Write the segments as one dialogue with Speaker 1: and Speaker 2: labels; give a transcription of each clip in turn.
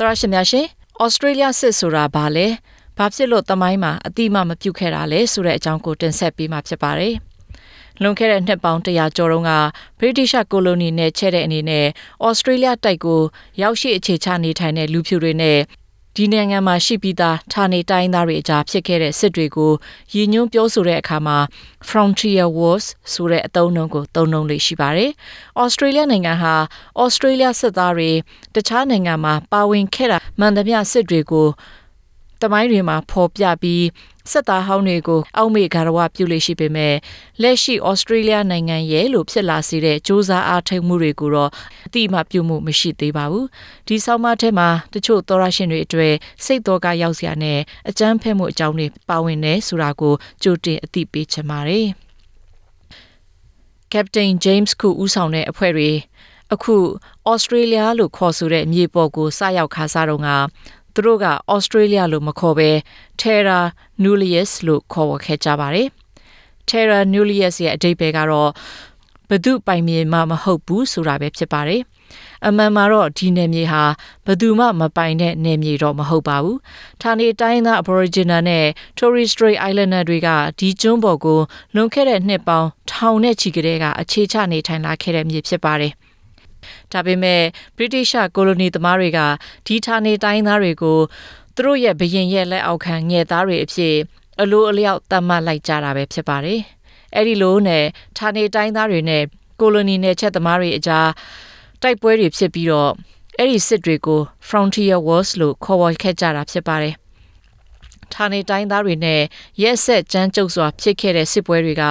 Speaker 1: သရရှင်များရှင်ဩစတြေးလျစစ်ဆိုတာဘာလဲဘာဖြစ်လို့တမိုင်းမှာအတိမမပြုတ်ခဲ့တာလဲဆိုတဲ့အကြောင်းကိုတင်ဆက်ပေးမှာဖြစ်ပါတယ်လွန်ခဲ့တဲ့နှစ်ပေါင်း100ကျော်တုန်းကဗြိတိရှကိုလိုနီနဲ့ချဲ့တဲ့အနေနဲ့ဩစတြေးလျတိုက်ကိုရောက်ရှိအခြေချနေထိုင်တဲ့လူဖြူတွေနဲ့ ဒီနိုင်ငံမှာရှိပြီးသားဌာနေတိုင်းသားတွေအကြားဖြစ်ခဲ့တဲ့စစ်တွေကိုရည်ညွှန်းပြောဆိုတဲ့အခါမှာ Frontier Wars ဆိုတဲ့အသုံးအနှုန်းကိုသုံးနှုန်းလေးရှိပါတယ်။ Australia နိုင်ငံဟာ Australia စစ်သားတွေတခြားနိုင်ငံမှာပါဝင်ခဲ့တာမှန်သမျှစစ်တွေကို တမိုင်းတွေမှာဖော်ပြပြီးစစ်သားဟောင်းတွေကိုအောက်မေ့ဂါရဝပြုလို့ရှိပေမဲ့လက်ရှိဩစတြေးလျနိုင်ငံရဲ့လို့ဖြစ်လာစေတဲ့စ조사အားထုတ်မှုတွေကိုတော့အတိအမှပြုမှုမရှိသေးပါဘူးဒီဆောင်းပါးထဲမှာတချို့သောရရှင်တွေအတွေ့စိတ်တော်ကရောက်စရာနဲ့အကြမ်းဖက်မှုအကြောင်းတွေပါဝင်နေဆိုတာကိုကြိုတင်အသိပေးချင်ပါတယ်ကပတိန်ဂျိမ်းစ်ခုဦးဆောင်တဲ့အဖွဲ့တွေအခုဩစတြေးလျလို့ခေါ်ဆိုတဲ့မြေပေါ်ကိုစရောက်ခါစားတော့က သူတို့ကဩစတြေးလျလို့မခေါ်ဘဲ Terra Nullius လို့ခေါ်ဝေါ်ခဲ့ကြပါတယ်။ Terra Nullius ရဲ့အဓိပ္ပာယ်ကတော့ဘသူပိုင်မြေမှမဟုတ်ဘူးဆိုတာပဲဖြစ်ပါတယ်။အမှန်မှာတော့ဒီနယ်မြေဟာဘသူမှမပိုင်တဲ့နယ်မြေတော့မဟုတ်ပါဘူး။ဌာနေတိုင်းသား Aboriginal နဲ့ Torres Strait Islander တွေကဒီကျွန်းပေါ်ကိုလွန်ခဲ့တဲ့နှစ်ပေါင်းထောင်နဲ့ချီကလေးကအခြေချနေထိုင်လာခဲ့တဲ့မြေဖြစ်ပါတယ်။ ဒါပေမဲ့ဗြိတိရှကိုလိုနီသမားတွေကဒီဌာနေတိုင်းသားတွေကိုသူတို့ရဲ့ဘရင်ရဲ့လက်အောက်ခံငယ်သားတွေအဖြစ်အလိုအလျောက်သတ်မှတ်လိုက်ကြတာပဲဖြစ်ပါတယ်။အဲ့ဒီလိုနဲ့ဌာနေတိုင်းသားတွေနဲ့ကိုလိုနီနယ်ချက်သမားတွေအကြားတိုက်ပွဲတွေဖြစ်ပြီးတော့အဲ့ဒီစစ်တွေကို Frontier Wars လို့ခေါ်ဝေါ်ခဲ့ကြတာဖြစ်ပါတယ်။ ဌာနေတိုင်းသားတွေနဲ့ရက်ဆက်ကြမ်းကြုတ်စွာဖြစ်ခဲ့တဲ့စစ်ပွဲတွေက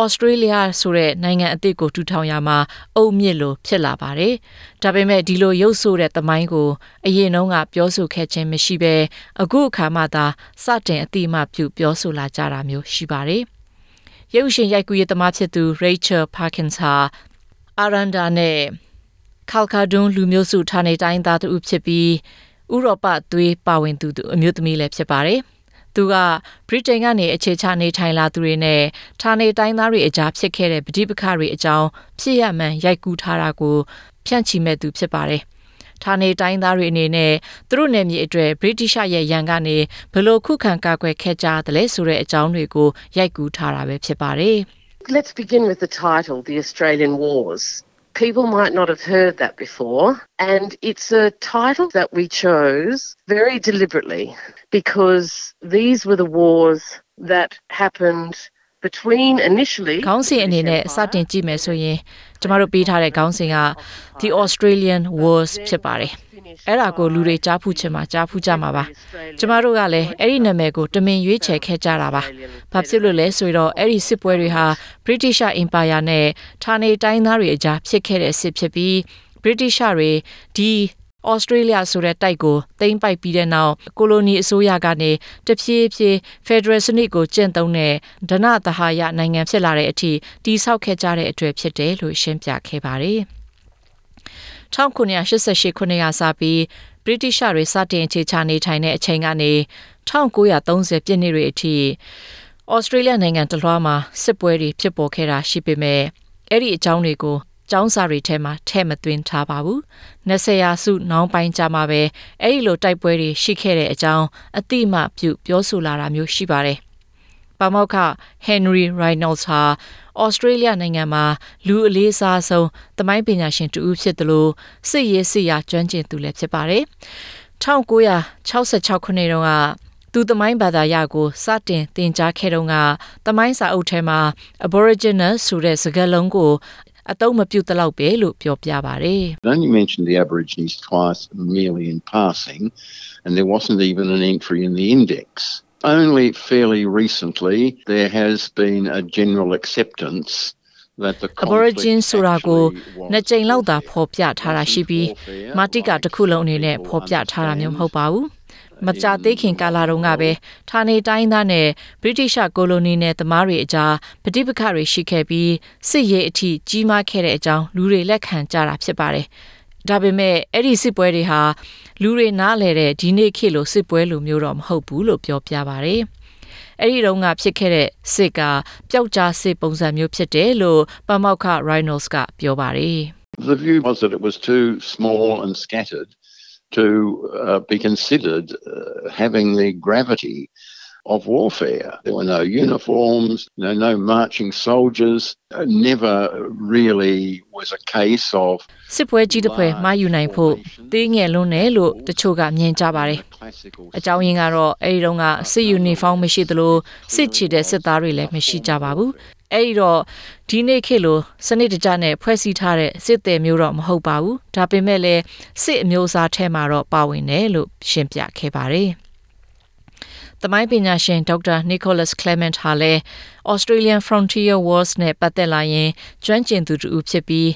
Speaker 1: ဩစတြေးလျဆိုတဲ့နိုင်ငံအသစ်ကိုထူထောင်ရမှာအုံမြင့်လိုဖြစ်လာပါတယ်။ဒါပေမဲ့ဒီလိုရုပ်ဆိုးတဲ့သမိုင်းကိုအရင်တုန်းကပြောဆိုခဲ့ခြင်းမရှိဘဲအခုအခါမှသာစတင်အတိအမှပြုပြောဆိုလာကြတာမျိုးရှိပါတယ်။ရုပ်ရှင်ရိုက်ကူးရေးသမားဖြစ်သူ Rachel Parkins ဟာအာရန်ဒါနဲ့ကာကာဒွန်းလူမျိုးစုဌာနေတိုင်းသားသူဖြစ်ပြီးဥရောပသွေးပါဝင်သူအမျိုးသမီးလည်းဖြစ်ပါတယ်။ သူကဗြိတိန်ကနေအခြေချနေထိုင်လာသူတွေနဲ့ဌာနေတိုင်းသားတွေအကြားဖြစ်ခဲ့တဲ့ပဋိပက္ခတွေအကြောင်းဖြစ်ရမှန်ရိုက်ကူးထားတာကိုဖြန့်ချီမဲ့သူဖြစ်ပါတယ်။ဌာနေတိုင်းသားတွေအနေနဲ့သူတို့နယ်မြေအတွက်ဗြိတိရှရဲ့ရန်ကနေဘလို့ခုခံကာကွယ်ခဲ့ကြတယ်လဲဆိုတဲ့အကြောင်းတွေကိုရိုက်ကူးထားတာပဲဖြစ်ပါတယ်။
Speaker 2: Let's begin with the title The Australian Wars. People might not have heard that before, and it's a title that we chose very deliberately because these were the wars that happened between initially
Speaker 1: ခေါင်းစဉ်အနေနဲ့စတင်ကြည့်မယ်ဆိုရင်ကျမတို့ပေးထားတဲ့ခေါင်းစဉ်က The Australian Wars ဖြစ်ပါတယ်အဲ့ဒါကိုလူတွေကြားဖူးချင်မှာကြားဖူးကြမှာပါကျမတို့ကလည်းအဲ့ဒီနာမည်ကိုတမင်ရွေးချယ်ခဲ့ကြတာပါဘာဖြစ်လို့လဲဆိုတော့အဲ့ဒီစစ်ပွဲတွေဟာ British Empire နဲ့ဌာနေတိုင်းသားတွေအကြားဖြစ်ခဲ့တဲ့စစ်ဖြစ်ပြီး British တွေဒီ ဩစတြေးလျဆိုတဲ့တိုက်ကိုသိမ်းပိုက်ပြီးတဲ့နောက်ကိုလိုနီအစိုးရကနေတဖြည်းဖြည်းဖက်ဒရယ်စနစ်ကိုကျင့်သုံးတဲ့ဒနသဟာယနိုင်ငံဖြစ်လာတဲ့အထိတိဆောက်ခဲ့ကြတဲ့အတွေ့ဖြစ်တယ်လို့ရှင်းပြခဲ့ပါတယ်။1988ခုနှစ်ကစပြီးဗြိတိရှတွေစတင်အခြေချနေထိုင်တဲ့အချိန်ကနေ1930ပြည့်နှစ်တွေအထိဩစတြေးလျနိုင်ငံတလွှားမှာစစ်ပွဲတွေဖြစ်ပေါ်ခဲ့တာရှိပေမဲ့အဲ့ဒီအကြောင်းတွေကို ကျောင်းစာတွေထဲမှာထည့်မသွင်းထားပါဘူး။20ရာစုနောင်ပိုင်းကြမှာပဲအဲ့ဒီလိုတိုက်ပွဲတွေရှိခဲ့တဲ့အကြောင်းအတိအမှပြုပြောဆိုလာတာမျိုးရှိပါတယ်။ပါမောက္ခ Henry Reynolds ဟာဩစတြေးလျနိုင်ငံမှာလူအလေးစားဆုံးသမိုင်းပညာရှင်တူဦးဖြစ်တယ်လို့စစ်ရေးစစ်ရာကျွမ်းကျင်သူလည်းဖြစ်ပါတယ်။1966ခုနှစ်တုန်းကသူသမိုင်းဘာသာရကိုစတင်သင်ကြားခဲ့တုန်းကသမိုင်းစာအုပ်ထဲမှာ Aboriginal ဆိုတဲ့စကားလုံးကို အသုံးမပြုသလောက်ပဲလို့ပြောပြပါတယ်။
Speaker 3: Then you mentioned the Aborigines twice merely in passing and there wasn't even an entry in the index. Only fairly recently there has been a general acceptance that the
Speaker 1: Aborigine ဆိုတာကိုနှစ်ကြိမ်လောက်သာဖော်ပြထားတာရှိပြီးမာတိကတစ်ခုလုံးအနေနဲ့ဖော်ပြထားတာမျိုးမဟုတ်ပါဘူး မကြသေးခင်ကာလတုန်းကပဲဌာနေတိုင်းသားနဲ့ဗြိတိရှကိုလိုနီနဲ့သမားတွေအကြားပဋိပက္ခတွေရှိခဲ့ပြီးစစ်ရေးအထိကြီးမားခဲ့တဲ့အကြောင်းလူတွေလက်ခံကြတာဖြစ်ပါတယ်။ဒါပေမဲ့အဲ့ဒီစစ်ပွဲတွေဟာလူတွေနားလဲတဲ့ဒီနေ့ခေတ်လိုစစ်ပွဲလိုမျိုးတော့မဟုတ်ဘူးလို့ပြောပြပါဗျ။အဲ့ဒီတုန်းကဖြစ်ခဲ့တဲ့စစ်ကပျောက်ကြားစစ်ပုံစံမျိုးဖြစ်တယ်လို့ပမောက္ခ Rhinos ကပြောပါတယ်။
Speaker 3: The view was that it was too small and scattered to uh, be considered uh, having the gravity of warfare. There were no uniforms, no, no marching soldiers. Uh, never really was a case of
Speaker 1: စစ်ပွဲကြီးတစ်ပွဲမှာယူနိုင်ဖို့သေးငယ်လွန်းတယ်လို့တချို့ကမြင်ကြပါတယ်
Speaker 3: classical
Speaker 1: အကြောင်းရင်းကတော့အဲဒီတုန်းကစစ်ယူနီဖောင်းမရှိသလိုစစ်ချီတဲ့စစ်သားတွေလည်းမရှိကြပါဘူး အဲဒီတော့ဒီနေ့ခေတ်လိုစနစ်တကျနဲ့ဖွဲ့စည်းထားတဲ့စစ်သည်မျိုးတော့မဟုတ်ပါဘူးဒါပေမဲ့လည်းစစ်အမျိုးအစားထဲမှာတော့ပါဝင်တယ်လို့ရှင်းပြခဲ့ပါတယ်သမိုင်းပညာရှင်ဒေါက်တာနီကိုလတ်ကလမန့်ဟာလည်း Australian Frontier Wars နဲ့ပတ်သက်လာရင်ကျွမ်းကျင်သူတူဖြစ်ပြီး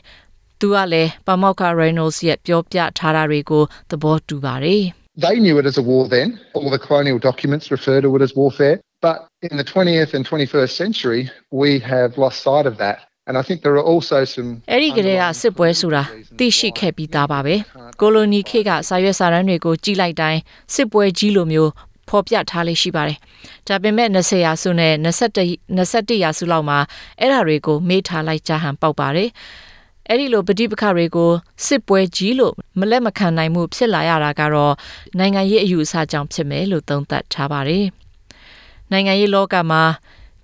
Speaker 1: သူကလည်းပါမောက်ကာ Reynolds ရဲ့ပြောပြထားတာတွေကိုသဘောတူပါတယ်
Speaker 4: They knew it as a war then. All the colonial documents refer to it as warfare. But in the 20th and 21st century, we have lost sight of that. And I think there are also some
Speaker 1: အဲ့ဒီကလေးကစစ်ပွဲဆိုတာသိရှိခဲ့ပြီးသားပါပဲကိုလိုနီခေတ်ကစာရွက်စာတမ်းတွေကိုကြီးလိုက်တိုင်းစစ်ပွဲကြီးလိုမျိုးဖော်ပြထားလေးရှိပါတယ်ဒါပေမဲ့20ရာစုနဲ့21 21ရာစုလောက်မှာအဲ့ဓာတွေကိုမေးထားလိုက်ကြဟန်ပေါက်ပါတယ်အဲ့ဒီလိုပဋိပက္ခတွေကိုစစ်ပွဲကြီးလို့မလက်မခံနိုင်မှုဖြစ်လာရတာကတော့နိုင်ငံရေးအယူအဆကြောင့်ဖြစ်မယ်လို့သုံးသပ်ထားပါတယ်။ နိုင်ငံရေးလောကမှာ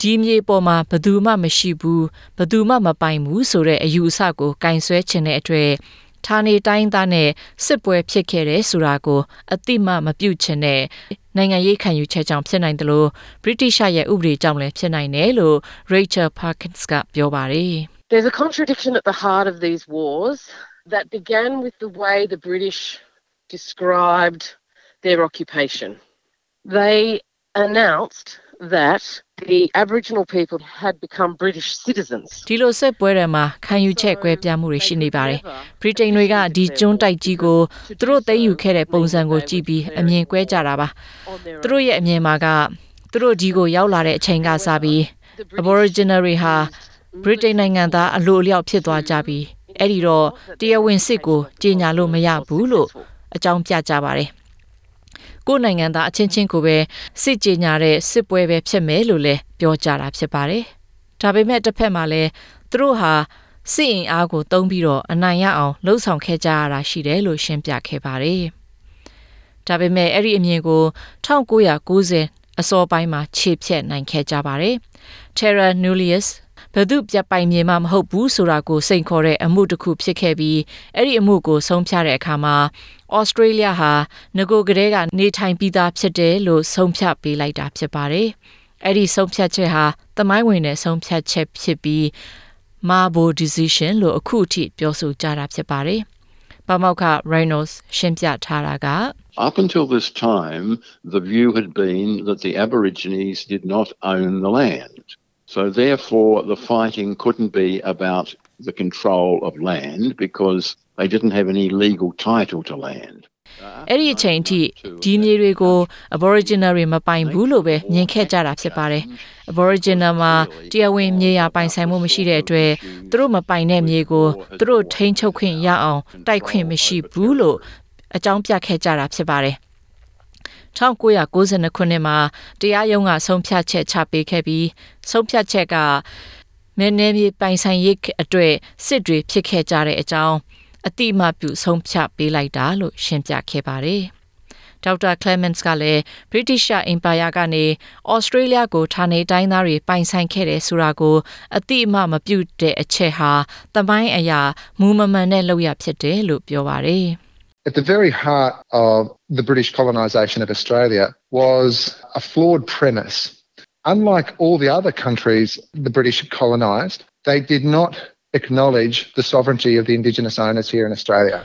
Speaker 1: ဒီမြေပေါ်မှာဘယ်သူမှမရှိဘူးဘယ်သူမှမပိုင်ဘူးဆိုတဲ့အယူအဆကိုကင်ဆွဲခြင်းတဲ့အတွေ့ဌာနေတိုင်းသားနဲ့စစ်ပွဲဖြစ်ခဲ့တဲ့ဆိုတာကိုအတိမမပြုတ်ခြင်းနဲ့နိုင်ငံရေးခံယူချက်ကြောင့်ဖြစ်နိုင်တယ်လို့ British ရဲ့ဥပဒေကြောင့်လည်းဖြစ်နိုင်တယ်လို့ Rachel Parkins ကပြောပါတယ်။
Speaker 2: There's a contradiction at the heart of these wars that began with the way the British described their occupation. They announced that the Aboriginal people had become British citizens.
Speaker 1: ဒီလိုဆက်ပွဲတွေမှာခံယူချက်ကွဲပြားမှုတွေရှိနေပါတယ်။ဗြိတိန်တွေကဒီကျွန်းတိုက်ကြီးကိုသူတို့သိမ်းယူခဲ့တဲ့ပုံစံကိုကြည့်ပြီးအမြင်ကွဲကြတာပါ။သူတို့ရဲ့အမြင်မှာကသူတို့ဒီကိုရောက်လာတဲ့အချိန်ကစပြီး Aboriginal တွေဟာဗြိတိန်နိုင်ငံသားအလိုအလျောက်ဖြစ်သွားကြပြီးအဲ့ဒီတော့တရားဝင်စစ်ကိုကြီးညာလို့မရဘူးလို့အကြောင်းပြကြပါတယ်။ ကိုယ်နိုင်ငံသားအချင်းချင်းကိုပဲစစ်ကြေညာတဲ့စစ်ပွဲပဲဖြစ်မယ်လို့လည်းပြောကြတာဖြစ်ပါတယ်။ဒါပေမဲ့တစ်ဖက်မှာလည်းသူတို့ဟာစစ်အင်အားကိုသုံးပြီးတော့အနိုင်ရအောင်လှုံ့ဆော်ခဲ့ကြရတာရှိတယ်လို့ရှင်းပြခဲ့ပါတယ်။ဒါပေမဲ့အဲ့ဒီအမြင်ကို1990အစောပိုင်းမှာခြေဖြတ်နိုင်ခဲ့ကြပါတယ်။ Terra Nullius ဘယ်သူပြပိုင်မြေမှမဟုတ်ဘူးဆိုတာကိုစိန်ခေါ်တဲ့အမှုတစ်ခုဖြစ်ခဲ့ပြီးအဲ့ဒီအမှုကိုဆုံးဖြတ်တဲ့အခါမှာဩစတြေးလျဟာငကိုကလေးကနေထိုင်ပြီးသားဖြစ်တယ်လို့ဆုံးဖြတ်ပေးလိုက်တာဖြစ်ပါတယ်။အဲ့ဒီဆုံးဖြတ်ချက်ဟာသမိုင်းဝင်တဲ့ဆုံးဖြတ်ချက်ဖြစ်ပြီး Marbo decision လို့အခုအထိပြောဆိုကြတာဖြစ်ပါတယ်။ပမောက္ခ Reynolds ရှင်းပြထားတာက
Speaker 3: Up until this time, the view had been that the Aborigines did not own the land. So, therefore, the fighting couldn't be about the control of land because they didn't have any legal title to land.
Speaker 1: အဲ့ဒီအချိန်အထိဒီမြေတွေကို Aboriginal တွေမပိုင်ဘူးလို့ပဲမြင်ခဲ့ကြတာဖြစ်ပါတယ်။ Aboriginal မှာတရားဝင်မြေယာပိုင်ဆိုင်မှုမရှိတဲ့အတွက်သူတို့မပိုင်တဲ့မြေကိုသူတို့ထိန်းချုပ်ခွင့်ရအောင်တိုက်ခွင့်မရှိဘူးလို့အကြောင်းပြခဲ့ကြတာဖြစ်ပါတယ်။ 1992ခုနှစ်မှာတရားရုံးကဆုံးဖြတ်ချက်ချပေးခဲ့ပြီးဆုံးဖြတ်ချက်ကမင်းနေမြေပိုင်ဆိုင်ရေးအတွက်စစ်တွေဖြစ်ခဲ့ကြတဲ့အကြောင်းအတိအမှပြုဆုံးဖြတ်ပေးလိုက်တာလို့ရှင်းပြခဲ့ပါတယ်။ဒေါက်တာကလမန့်စ်ကလည်း British Empire ကနေဩစတြေးလျကိုဌာနေတိုင်းသားတွေပိုင်ဆိုင်ခဲ့တယ်ဆိုတာကိုအတိအမှမပြုတဲ့အချက်ဟာတမိုင်းအရာမူမမှန်တဲ့လောက်ရဖြစ်တယ်လို့ပြောပါတယ်။
Speaker 4: At the very heart of the British colonisation of Australia was a flawed premise. Unlike all the other countries the British had colonised, they did not acknowledge the sovereignty of the Indigenous owners here in Australia.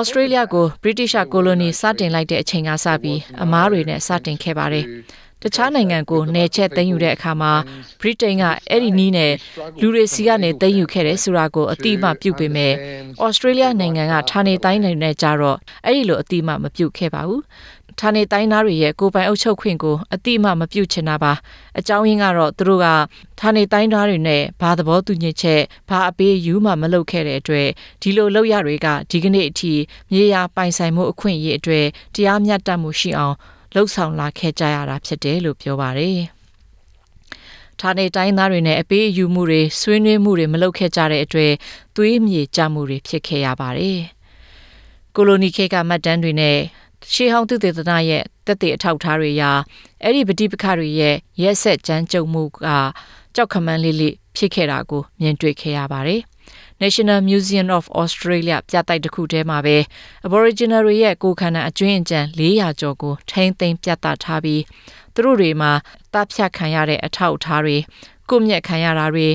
Speaker 1: Australia ကို British colony စတင်လိုက်တဲ့အချိန်ကစပြီးအမားတွေနဲ့စတင်ခဲ့ပါတယ်။ တခြားနိုင်ငံကိုနယ်ချက်သိမ်းယူတဲ့အခါမှာ Britain ကအဲ့ဒီနီးနဲ့လူတွေစီကနေသိမ်းယူခဲ့တယ်ဆိုတာကိုအတိအမှပြုပေမဲ့ Australia နိုင်ငံကဌာနေတိုင်းတွေနဲ့ကြတော့အဲ့ဒီလိုအတိအမှမပြုခဲ့ပါဘူး။ဌာနေတိုင်းသားတွေရဲ့ကိုယ်ပိုင်အုပ်ချုပ်ခွင့်ကိုအတိအမှမပြုချင်တာပါအကြောင်းရင်းကတော့သူတို့ကဌာနေတိုင်းသားတွေနဲ့ဘာသဘောတူညီချက်ဘာအပေးယူမှမလုပ်ခဲ့တဲ့အတွက်ဒီလိုလောက်ရတွေကဒီကနေ့အထိမြေယာပိုင်ဆိုင်မှုအခွင့်အရေးအတွက်တရားမျှတမှုရှိအောင် လှုပ်ဆောင်လာခဲ့ကြရတာဖြစ်တယ်လို့ပြောပါတယ်။ဌာနေတိုင်းသားတွေနဲ့အပေးအယူမှုတွေဆွေးနွေးမှုတွေမလုပ်ခဲ့ကြတဲ့အတွက်သွေးမြေကြမှုတွေဖြစ်ခဲ့ရပါတယ်။ကိုလိုနီခေတ်ကမှတ်တမ်းတွေနဲ့ရှေးဟောင်းသူတေသနာရဲ့တက်တဲ့အထောက်အထားတွေရာအဲ့ဒီပဋိပက္ခတွေရဲ့ရက်ဆက်ကြမ်းကြုတ်မှုကကြောက်ခမန်းလေးလေးဖြစ်ခဲ့တာကိုမြင်တွေ့ခဲ့ရပါတယ်။ National Museum of Australia ပြတိုက်တစ်ခုထဲမှာပဲ Aboriginal တွေရဲ့ကိုယ်ခန္ဓာအကျွင်းအကြံ400ကျော်ကိုထိမ့်သိမ်းပြသထားပြီးသူတို့တွေမှာတပ်ဖြတ်ခံရတဲ့အထောက်အထားတွေကိုမြက်ခံရတာတွေ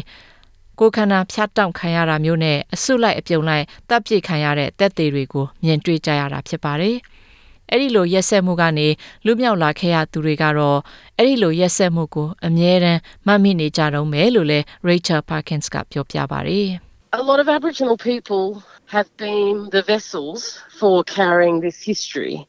Speaker 1: ကိုခန္ဓာဖြတ်တောင့်ခံရတာမျိုးနဲ့အဆုလိုက်အပြုံလိုက်တပ်ပစ်ခံရတဲ့တက်သေးတွေကိုမြင်တွေ့ကြရတာဖြစ်ပါတယ်။အဲ့ဒီလိုရက်ဆက်မှုကနေလူမြောက်လာခဲ့ရသူတွေကတော့အဲ့ဒီလိုရက်ဆက်မှုကိုအမြဲတမ်းမှတ်မိနေကြတော့မယ်လို့လည်း Rachel Parkins ကပြောပြပါတယ်။
Speaker 2: A lot of Aboriginal people have been the vessels for carrying this history.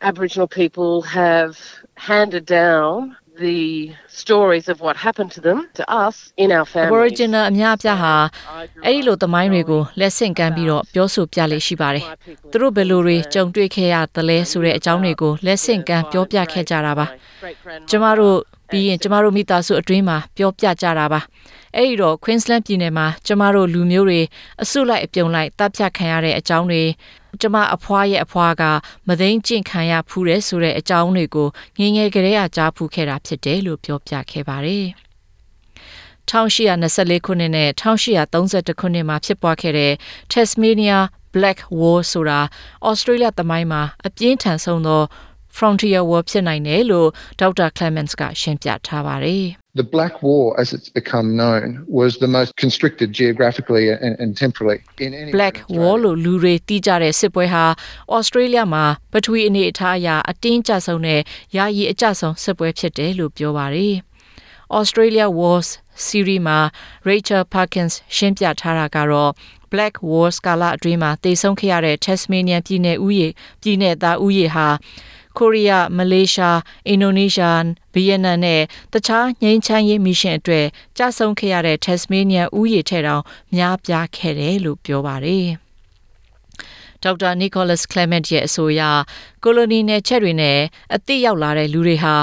Speaker 2: Aboriginal people have handed down the stories of what happened to them to us in our families.
Speaker 1: Aboriginal အများအပြားဟာအဲ့ဒီလိုသမိုင်းတွေကိုလက်ဆင့်ကမ်းပြီးတော့ပြောဆိုပြလေးရှိပါတယ်။သူတို့ဘယ်လိုတွေကြုံတွေ့ခဲ့ရသလဲဆိုတဲ့အကြောင်းတွေကိုလက်ဆင့်ကမ်းပြောပြခဲ့ကြတာပါ။ကျမတို့ပြီးရင်ကျမတို့မိသားစုအတွင်းမှာပြောပြကြတာပါ။ အဲ့ဒီတော့ Queensland ပြည်နယ်မှာကျမတို့လူမျိုးတွေအစုလိုက်အပြုံလိုက်တပ်ဖြတ်ခံရတဲ့အကြောင်းတွေကျမအဖွားရဲ့အဖွားကမသိန်းကျင့်ခံရဖူးတယ်ဆိုတဲ့အကြောင်းတွေကိုငငယ်ကလေးကကြားဖူးခဲ့တာဖြစ်တယ်လို့ပြောပြခဲ့ပါတယ်။1824ခုနှစ်နဲ့1831ခုနှစ်မှာဖြစ်ပွားခဲ့တဲ့ Tasmania Black War ဆိုတာ Australia သမိုင်းမှာအပြင်းထန်ဆုံးသော frontier war ဖြစ်နိုင်တယ်လို့ဒေါက်တာ Clements ကရှင်းပြထားပါတယ်။
Speaker 4: The Black War, as it's become known, was the most constricted geographically and, and temporally in any
Speaker 1: Black War လို့လူတွေသိကြတဲ့စစ်ပွဲဟာဩစတြေးလျမှာပထဝီအနေအထားအရအတင်းကျဆုံးတဲ့ယာယီအကျဆုံးစစ်ပွဲဖြစ်တယ်လို့ပြောပါတယ်။ Australia Wars series မှာ Rachel Parkins ရှင်းပြထားတာကတော့ Black Wars ကာလအတွင်းမှာတည်ဆုံခဲ့ရတဲ့ Tasmania ပြည်နယ်ဦးရေပြည်နယ်သားဦးရေဟာ ကိုရီးယား၊မလေးရှား၊အင်ဒိုနီးရှား၊ဗီယက်နမ်နဲ့တခြားငြိမ်းချမ်းရေးမစ်ရှင်အတွက်ကြဆုံခဲ့ရတဲ့ Tasmania ဥယျာဉ်ထဲတောင်များပြားခဲ့တယ်လို့ပြောပါတယ်။ဒေါက်တာနီကိုလတ်ကလမန့်ရဲ့အဆိုအရကိုလိုနီနယ်ချက်တွေနဲ့အသိရောက်လာတဲ့လူတွေဟာ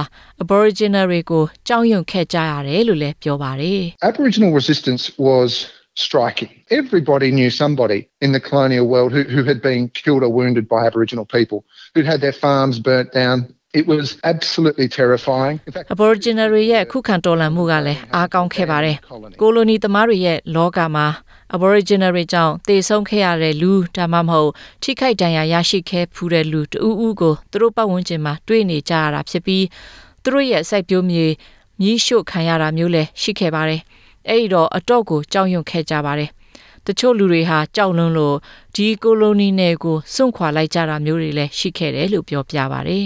Speaker 1: Aboriginal တွေကိုကြောက်ရွံ့ခဲ့ကြရတယ်လို့လည်းပြောပါတယ်။
Speaker 4: Aboriginal resistance was striking. Everybody knew somebody in the colonial world who, who had been killed or wounded by Aboriginal people, who'd had their farms burnt down. It was absolutely terrifying.
Speaker 1: In fact, Aboriginal တွေရဲ့ခုခံတော်လှန်မှုကလည်းအားကောင်းခဲ့ပါတယ်။ကိုလိုနီသမားတွေရဲ့လောကမှာ Aboriginal တွေကြောင့်တည်ဆုံခဲ့ရတဲ့လူဒါမှမဟုတ်ထိခိုက်ဒဏ်ရာရရှိခဲ့ဖူးတဲ့လူတဦးဦးကိုသူတို့ပတ်ဝန်းကျင်မှာတွေ့နေကြရတာဖြစ်ပြီးသူတို့ရဲ့စိုက်ပျိုးမြေမြီးရှို့ခံရတာမျိုးလည်းရှိခဲ့ပါတယ်။ အဲ့ဒီတော့အတော့ကိုကြောက်ရွံ့ခဲ့ကြပါတယ်တချို့လူတွေဟာကြောက်လွန်းလို့ဒီကိုလိုနီနယ်ကိုစွန့်ခွာလိုက်ကြတာမျိုးတွေလည်းရှိခဲ့တယ်လို့ပြောပြပါတယ်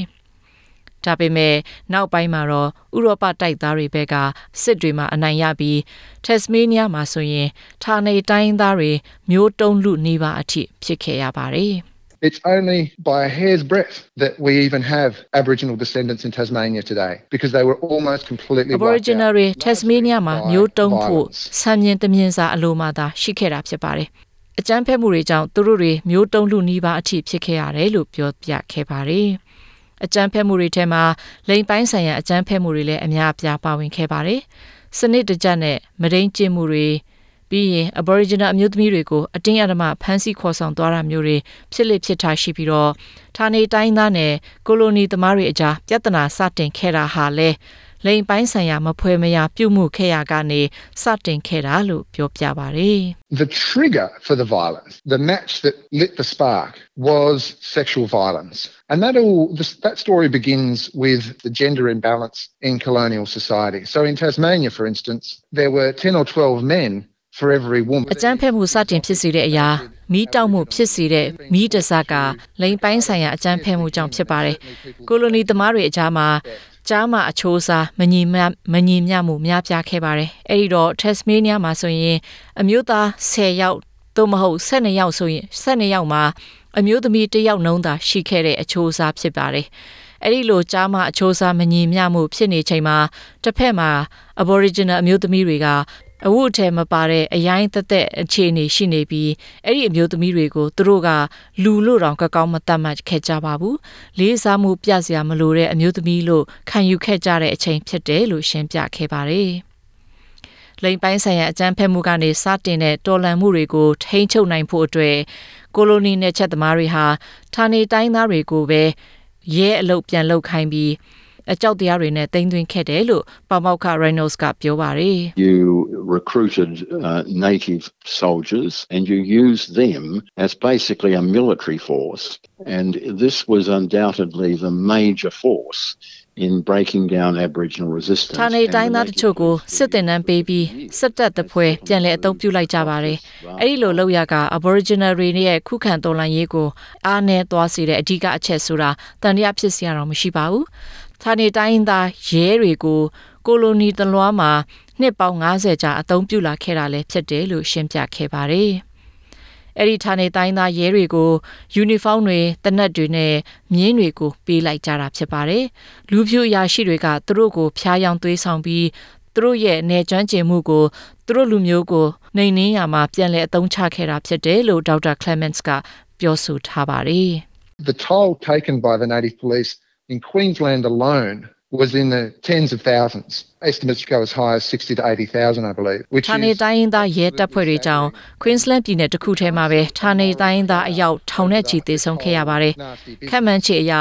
Speaker 1: ဒါပေမဲ့နောက်ပိုင်းမှာတော့ဥရောပတိုက်သားတွေဘက်ကစစ်တွေမှာအနိုင်ရပြီးတက်စမေးနီးယားမှာဆိုရင်ဌာနေတိုင်းသားတွေမျိုးတုံးလူနေပါအထိဖြစ်ခဲ့ရပါတယ်။
Speaker 4: It's only by a hair's breadth that we even have Aboriginal descendants in Tasmania today because they were almost completely
Speaker 1: Aboriginal တွေ Tasmania မှာမျိုးတုံးဖို့ဆံမြင်တမြင်စာအလိုမှသာရှိခဲ့တာဖြစ်ပါတယ်။အကြမ်းဖက်မှုတွေကြောင့်သူတို့တွေမျိုးတုံးလူနီးပါးအထိဖြစ်ခဲ့ရတယ်လို့ပြောပြခဲ့ပါတယ်။အကြမ်းဖက်မှုတွေထဲမှာလိမ်ပိုင်းဆိုင်ရာအကြမ်းဖက်မှုတွေလည်းအများအပြားပါဝင်ခဲ့ပါတယ်။စနစ်တကျနဲ့မဒိန်ကျင့်မှုတွေ ပြီးရင် Aboriginal အမျိုးသမီးတွေကိုအတင်းအဓမ္မဖမ်းဆီးခေါ်ဆောင်သွားတာမျိုးတွေဖြစ်လေဖြစ်ထားရှိပြီးတော့ဌာနေတိုင်းသားနဲ့ကိုလိုနီသမားတွေအကြားပြဿနာစတင်ခဲ့တာဟာလဲလိန်ပိုင်းဆိုင်ရာမဖွဲမရပြုမှုခဲ့ရကနေစတင်ခဲ့တာလို့ပြောပြပါတယ်
Speaker 4: The trigger for the violence the match that lit the spark was sexual violence and that all that story begins with the gender imbalance in colonial society so in Tasmania for instance there were 10 or 12 men for every woman
Speaker 1: အကြမ်းဖက်မှုစတင်ဖြစ်စေတဲ့အရာမီးတောက်မှုဖြစ်စေတဲ့မီးတစားကလိန်ပိုင်းဆိုင်ရာအကြမ်းဖက်မှုကြောင့်ဖြစ်ပါတယ်။ကိုလိုနီသမားတွေအကြားမှာကြားမှာအချိုးစားမညီမမညီမျှမှုများပြားခဲ့ပါတယ်။အဲဒီတော့ Tasmania မှာဆိုရင်အမျိုးသား10ယောက်သို့မဟုတ်12ယောက်ဆိုရင်12ယောက်မှာအမျိုးသမီး1ယောက်နှုံးသာရှိခဲ့တဲ့အချိုးစားဖြစ်ပါတယ်။အဲ့ဒီလိုကြားမအချိုးစားမညီမျှမှုဖြစ်နေချိန်မှာတစ်ဖက်မှာ Aboriginal အမျိုးသမီးတွေက အဝတ်အထည်မပါတဲ့အရိုင်းသက်သက်အခြေအနေရှိနေပြီးအဲ့ဒီအမျိုးသမီးတွေကိုသူတို့ကလူလို့တောင်ကကောင်းမတတ်မှတ်ခဲ့ကြပါဘူးလေးစားမှုပြစရာမလိုတဲ့အမျိုးသမီးလို့ခံယူခဲ့ကြတဲ့အချိန်ဖြစ်တယ်လို့ရှင်းပြခဲ့ပါတယ်လိမ်ပိုင်းဆိုင်ရာအကြမ်းဖက်မှုကနေစတင်တဲ့တော်လှန်မှုတွေကိုထိန်းချုပ်နိုင်ဖို့အတွက်ကိုလိုနီနယ်ချက်သမားတွေဟာဌာနေတိုင်းသားတွေကိုပဲရဲအလုပ်ပြန်လုပ်ခိုင်းပြီး အကြောက်တရားတွေနဲ့တင်သွင်းခဲ့တယ်လို့ပမောက္ခ Reynolds ကပြောပါတယ်
Speaker 3: You recruited uh, native soldiers and you used them as basically a military force. And this was undoubtedly the major force in breaking down Aboriginal resistance.
Speaker 1: ဌာနေတိုင်းသားတချို့ကိုစစ်တင်နှံပေးပြီးစစ်တပ်တပွဲပြန်လည်အသုံးပြုလိုက်ကြပါတယ်။အဲ့ဒီလိုလုပ်ရက Aboriginal တွေရဲ့ခုခံတော်လှန်ရေးကိုအားနည်းသွားစေတဲ့အဓိကအချက်ဆိုတာတန်တရားဖြစ်စရာတော့မရှိပါဘူး။ ဌာနေတိုင်းသားရဲတွေကိုကိုလိုနီတလွားမှာနှစ်ပေါင်း90ကြာအသုံးပြုလာခဲ့တာလည်းဖြစ်တယ်လို့ရှင်းပြခဲ့ပါတယ်။အဲ့ဒီဌာနေတိုင်းသားရဲတွေကိုယူနီဖောင်းတွေတနက်တွေနဲ့မြင်းတွေကိုပေးလိုက်ကြတာဖြစ်ပါတယ်။လူဖြူအရာရှိတွေကသူတို့ကိုဖျားယောင်းသွေးဆောင်ပြီးသူတို့ရဲ့နေကျွမ်းကျင်မှုကိုသူတို့လူမျိုးကိုနှိမ်နင်းရမှာပြန်လည်အသုံးချခဲ့တာဖြစ်တယ်လို့ဒေါက်တာ Clements ကပြောဆိုထားပါတယ်။
Speaker 4: The toll taken by the native police in Queensland alone was in the tens of thousands. Estimates go as high as 60 to 80,000, I believe. Which
Speaker 1: ဌာနေတိုင်းရင်းသားရဲတပ်ဖွဲ့တွေကြောင့် Queensland ပြည်နယ်တစ်ခုထဲမှာပဲဌာနေတိုင်းရင်းသားအယောက်ထောင်နဲ့ချီသေဆုံးခဲ့ရပါတယ်။ခန့်မှန်းခြေအရ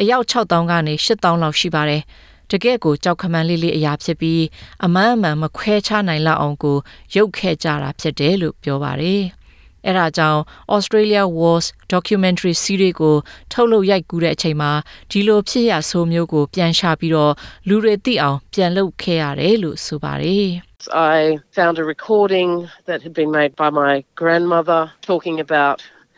Speaker 1: အယောက်6000ကနေ8000လောက်ရှိပါတယ်။တကယ့်ကိုကြောက်ခမန်းလေးလေးအရာဖြစ်ပြီးအမှန်အမှန်မခွဲခြားနိုင်လောက်အောင်ကိုရုပ်ခဲ့ကြတာဖြစ်တယ်လို့ပြောပါတယ်။ အဲဒါကြောင့် Australia Wars documentary series ကိုထုတ်လုပ်ရိုက်ကူးတဲ့အချိန်မှာဒီလိုဖြစ်ရဆိုးမျိုးကိုပြန်ရှာပြီးတော့လူတွေသိအောင်ပြန်လုပ်ခဲ့ရတယ်လို့ဆိုပါတယ်
Speaker 2: I found a recording that had been made by my grandmother talking about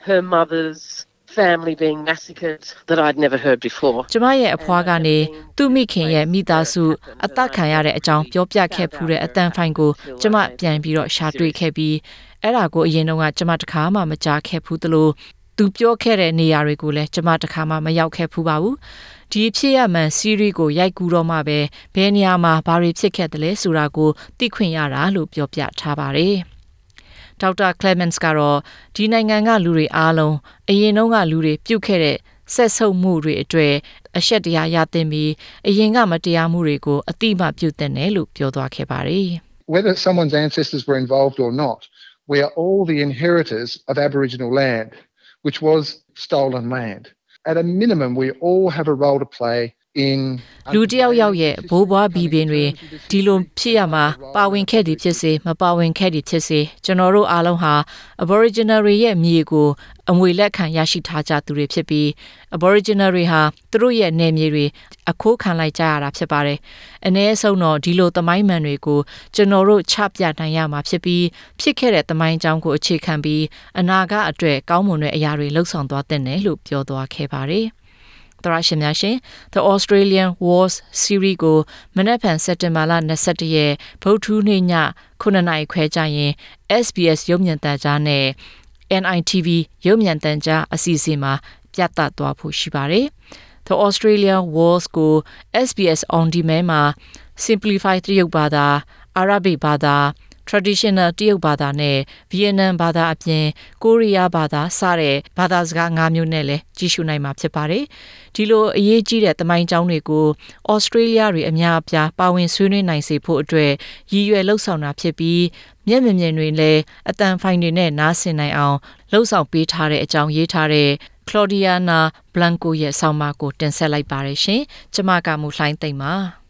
Speaker 2: her mother's family being massacred that I'd never heard before.
Speaker 1: ကျမရဲ့အဖွားကနေသူ့မိခင်ရဲ့မိသားစုအသက်ခံရတဲ့အကြောင်းပြောပြခဲ့ဖူးတဲ့အတန်ဖိုင်ကိုကျမပြန်ပြီးတော့ရှာတွေ့ခဲ့ပြီး အဲ့ဒါကိုအရင်တော့ကကျမတခါမှမကြားခဲ့ဘူးသလိုသူပြောခဲ့တဲ့နေရာတွေကိုလည်းကျမတခါမှမရောက်ခဲ့ဖူးပါဘူးဒီဖြစ်ရမှန်စီးရီးကိုရိုက်ကူးတော့မှပဲဘယ်နေရာမှာဘာတွေဖြစ်ခဲ့တယ်လဲဆိုတာကိုသိခွင့်ရတာလို့ပြောပြထားပါတယ်ဒေါက်တာ Clements ကတော့ဒီနိုင်ငံကလူတွေအားလုံးအရင်တုန်းကလူတွေပြုတ်ခဲ့တဲ့ဆက်ဆုပ်မှုတွေအတွေ့အရှက်တရားရသင့်ပြီးအရင်ကမတရားမှုတွေကိုအတိမပြုတ်တဲ့တယ်လို့ပြောသွားခဲ့ပါတယ်
Speaker 4: whether someone's ancestors were involved or not, we are all the inheritors of Aboriginal land, which was stolen land. At a minimum, we all have a role to play
Speaker 1: လူတယောက်ယောက်ရဲ့ဘိုးဘွားဘီပင်တွေဒီလိုဖြစ်ရမှာပါဝင်ခဲ့သည်ဖြစ်စေမပါဝင်ခဲ့သည်ဖြစ်စေကျွန်တော်တို့အားလုံးဟာ Aboriginal တွေရဲ့မြေကိုအမွေလက်ခံရရှိထားကြသူတွေဖြစ်ပြီး Aboriginal တွေဟာသူတို့ရဲ့နယ်မြေတွေအခိုးခံလိုက်ကြရတာဖြစ်ပါတယ်။အ ਨੇ ဆုံးတော့ဒီလိုသမိုင်းမှန်တွေကိုကျွန်တော်တို့ချပြနိုင်ရမှာဖြစ်ပြီးဖြစ်ခဲ့တဲ့သမိုင်းအကြောင်းကိုအခြေခံပြီးအနာဂတ်အတွက်ကောင်းမွန်တဲ့အရာတွေလှုပ်ဆောင်သွားတဲ့နယ်လို့ပြောသွားခဲ့ပါတယ်။ သရရှင်များရှင် The Australian Wars Series ကိုမနက်ဖြန်စက်တင်ဘာလ22ရက်ဗုဒ္ဓနေ့ည9:00နာရီခွဲကြရင် SBS ရုပ်မြင်သံကြားနဲ့ NITV ရုပ်မြင်သံကြားအစီအစဉ်မှာပြသသွားဖို့ရှိပါတယ်။ The Australian Wars ကို SBS On Demand မှာ Simplify တရုတ်ဘာသာ Arabic ဘာသာ traditional တရုတ်ဘာသာနဲ့ Vietnam ဘာသာအပြင် ကိုရီးယားဘာသာစတဲ့ဘာသာစကား၅မျိုးနဲ့လည်းကြည့်ရှုနိုင်မှာဖြစ်ပါတယ်။ဒီလိုအရေးကြီးတဲ့သမိုင်းကြောင်းတွေကို Australia တွေအများအပြားပါဝင်ဆွေးနွေးနိုင်စေဖို့အတွက်ရည်ရွယ်လှုပ်ဆောင်တာဖြစ်ပြီးမျက်မြင်မြင်တွေလည်းအတန်ဖိုင်တွေနဲ့နားဆင်နိုင်အောင်လှုပ်ဆောင်ပေးထားတဲ့အကြောင်းရေးထားတဲ့ Claudiana Blanco ရဲ့ဆောင်းပါးကိုတင်ဆက်လိုက်ပါရရှင်။ကျမကမူလှိုင်းသိမ့်ပါ။